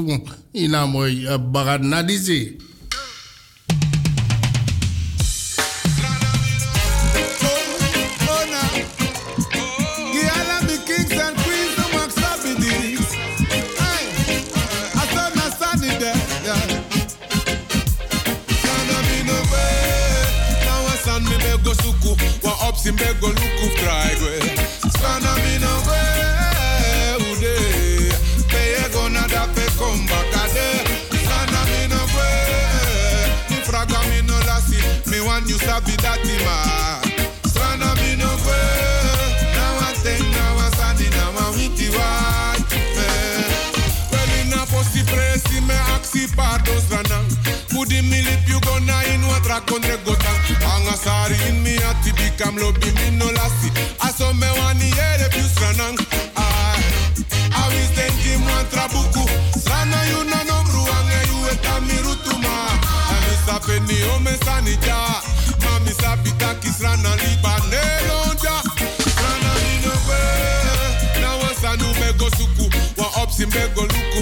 ina mooi uh, wa ups in me go luku try gwe. Sana mi no way, ude, pe e go na da pe come back ade. Sana mi no way, mi fraga mi no lasi, me want you sabi that ma. Sana no way, now I think now I sandi now I posi presi me aksi pardo strana. Kudi mi lip you gonna in what rakonde gota. Anga sari in mi ati bikam lobi mi no lasi. Aso me wani ere più stranang. Ai, I will send him one trabuku. Strana you na no bru ange you eta mi rutuma. Ami sape ni ome sanija. Mami sapita kisrana liba nelonja. Strana mi no kwe. Na wasanu me go suku. Wa opsi me go luku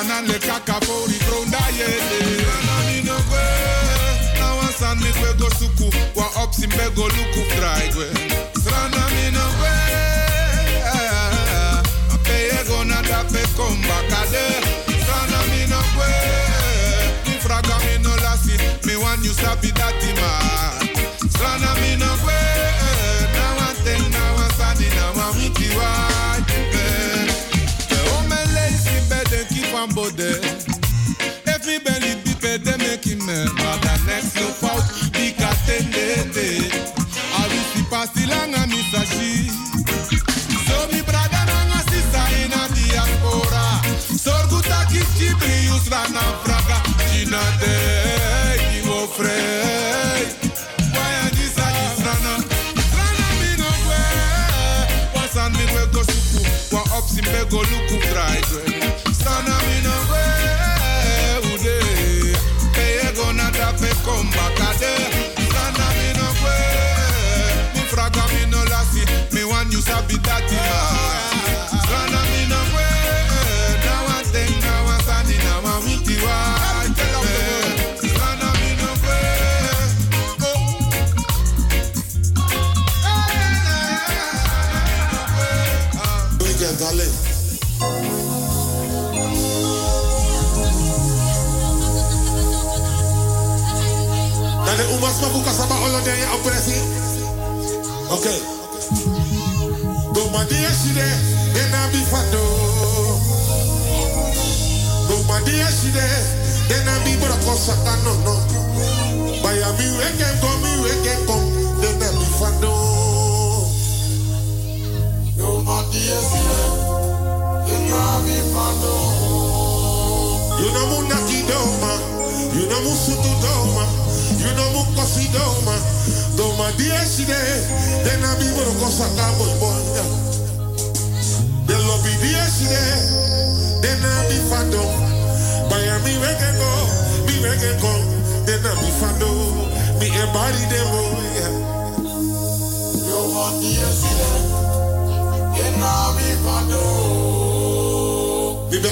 Strana le kaka for the ground ayede. Strana mi no kwe. Now I send me kwe go suku Wa up simbe go luku try kwe Strana mi no kwe A peye go na da pe komba kade Strana mi no kwe Mi fraga mi no lasi Mi want you sabi dati bed and keep on body me belly be they make him man. But the next no fault, be katendete. I will see pasti langa misashi. So mi brother nanga sister in a diaspora. Sorguta kichi brius rana fraga. Gina de, kiwo frey. Why and this a this rana? Rana mi no kwe. Wasan mi kwe go suku. Wa luku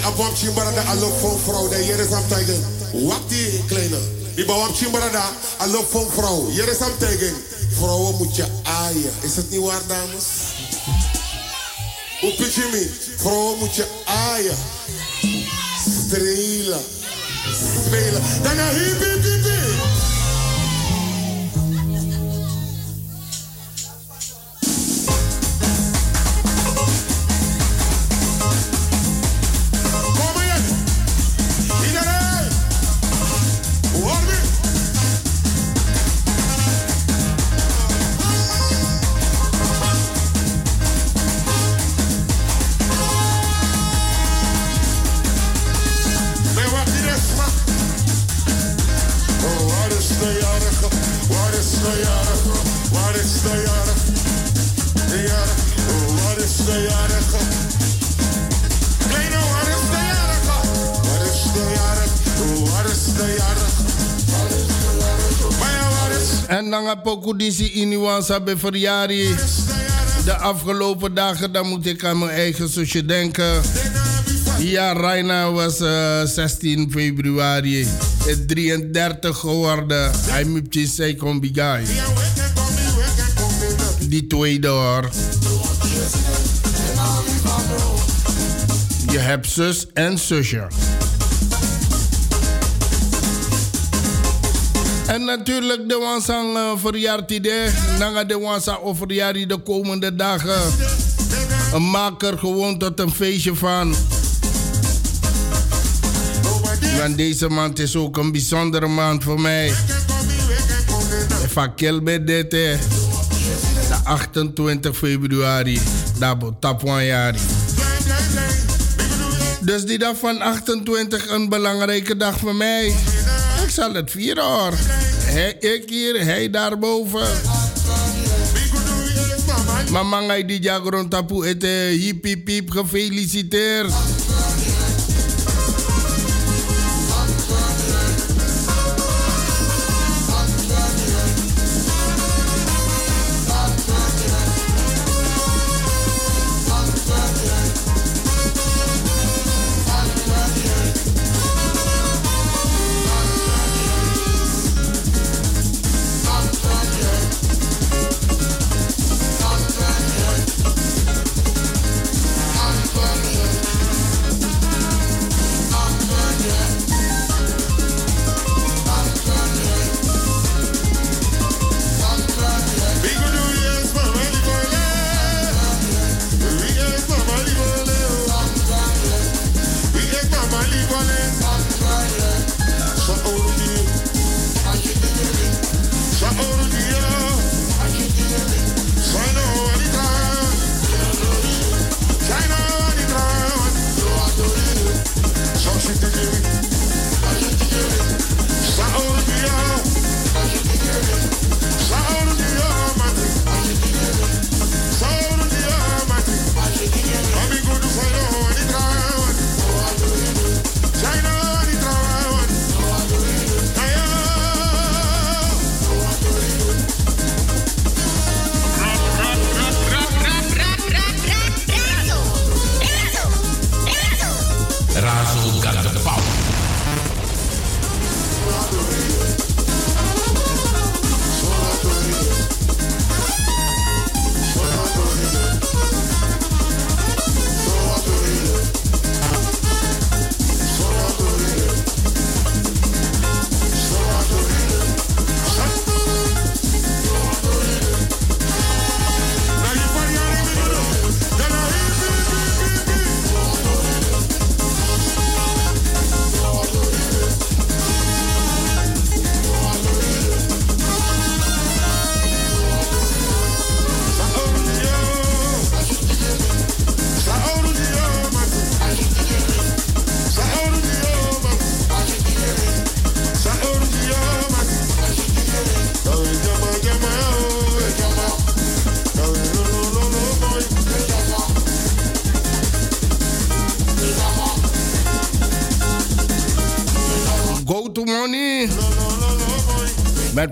abwam chimbarada alo van vrouw. De hier is am tegen. Wat die kleine. Ik ben abwam chimbarada alo van vrouw. Hier is am tegen. Vrouwen moet je aaien. Is het niet waar dames? Hoe pitch je me? Vrouwen moet je aaien. Strelen. Spelen. Hip hip hip Inuansa bij verjari. De afgelopen dagen, dan moet ik aan mijn eigen zusje denken. Ja, Raina was eh, 16 februari. Is 33 geworden. Hij moet je zeggen, bigai. Die tweede hoor. Je hebt zus en zusje. En natuurlijk de wansang uh, verjaart idee. Nanga de wansa overjaar de komende dagen. Een maak er gewoon tot een feestje van. Want deze maand is ook een bijzondere maand voor mij. Fakkel bij dit. De 28 februari. Dabo Tapwanjari. Dus die dag van 28 een belangrijke dag voor mij. Zal het vieren hoor. Hij, ik hier, hij daarboven. Mama ngai di jagron tapu ete hip hip hip gefeliciteerd.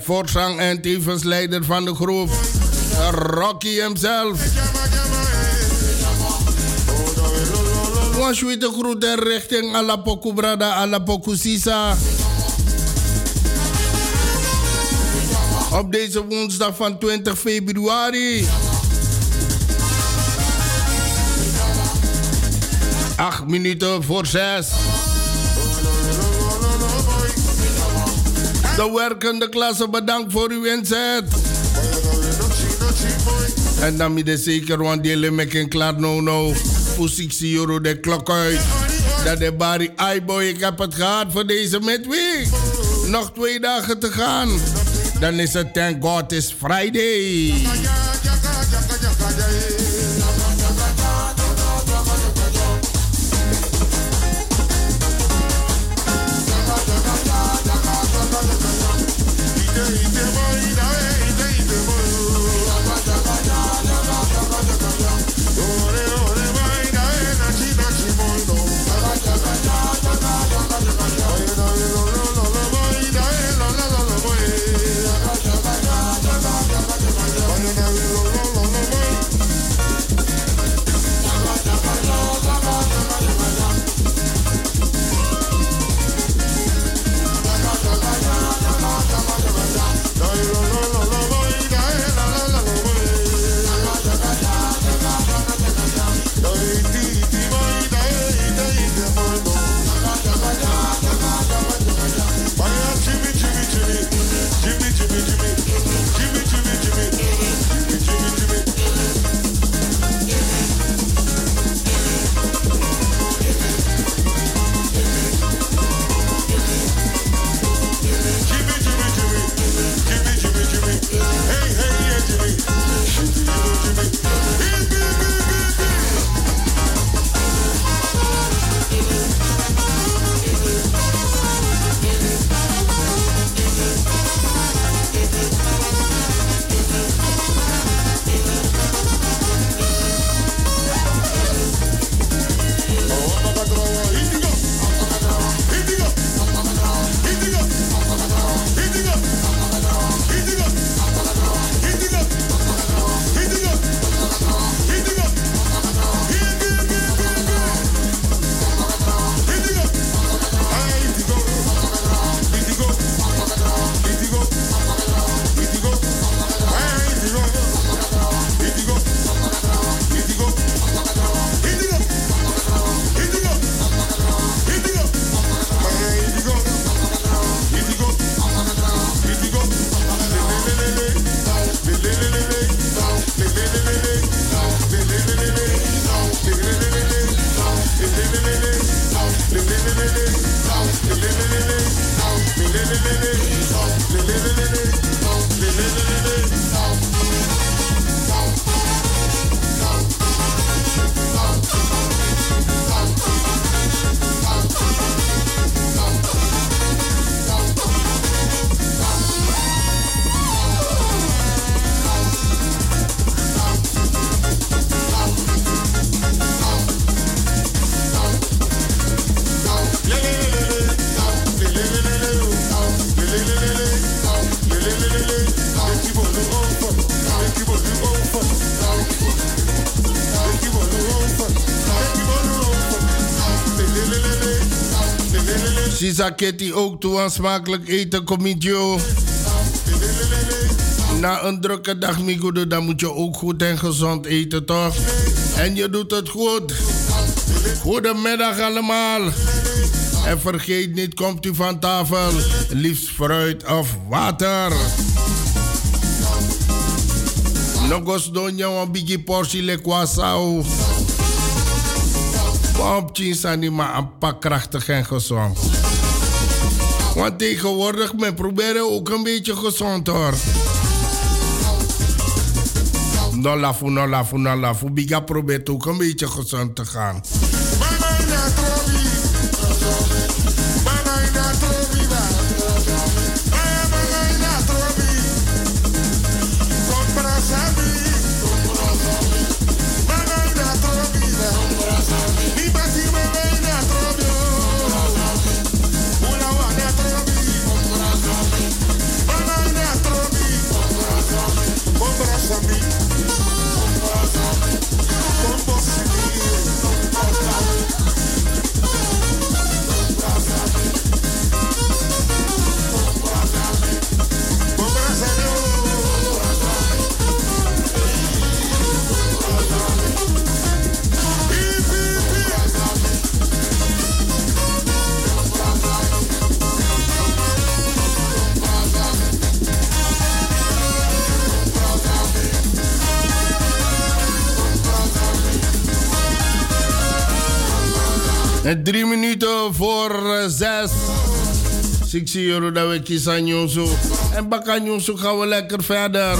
Voorzang en tevens leider van de groep. Rocky je de groeten richting Alapoku Brada, Alapoku Sisa. Op deze woensdag van 20 februari. 8 minuten voor 6. De werkende klasse, bedankt voor uw inzet. En dan je zeker, want die met een klaar no no. Positie euro de klok uit. Dat de Barry Aiboy, ik heb het gehad voor deze midweek. Nog twee dagen te gaan. Dan is het thank God is Friday. Kitty ook toe aan smakelijk eten, comedie. Na een drukke dag, Migudo, dan moet je ook goed en gezond eten, toch? En je doet het goed. Goedemiddag allemaal. En vergeet niet, komt u van tafel. Liefst fruit of water. Nogos donja een bigi portie le kwasau. Pompjes anima een pak krachtig en gezond. Want tegenwoordig, men proberen ook een beetje gezond hoor. No lafu, no lafu, no lafu. Biga probeert ook een beetje gezond te gaan. En drie minuten voor uh, zes. Zie jullie dat we kiezen Nyonso. En Baka Nyonso gaan we lekker verder.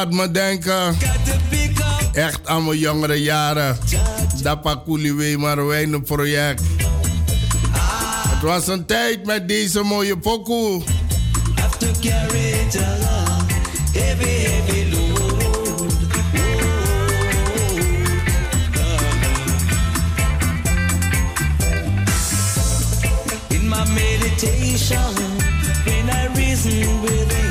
Laat me denken. Echt aan mijn jongere jaren. Dapa Kuliwe Marwijnen project. Het was een tijd met deze mooie pokoe. In my meditation, when I reason within, in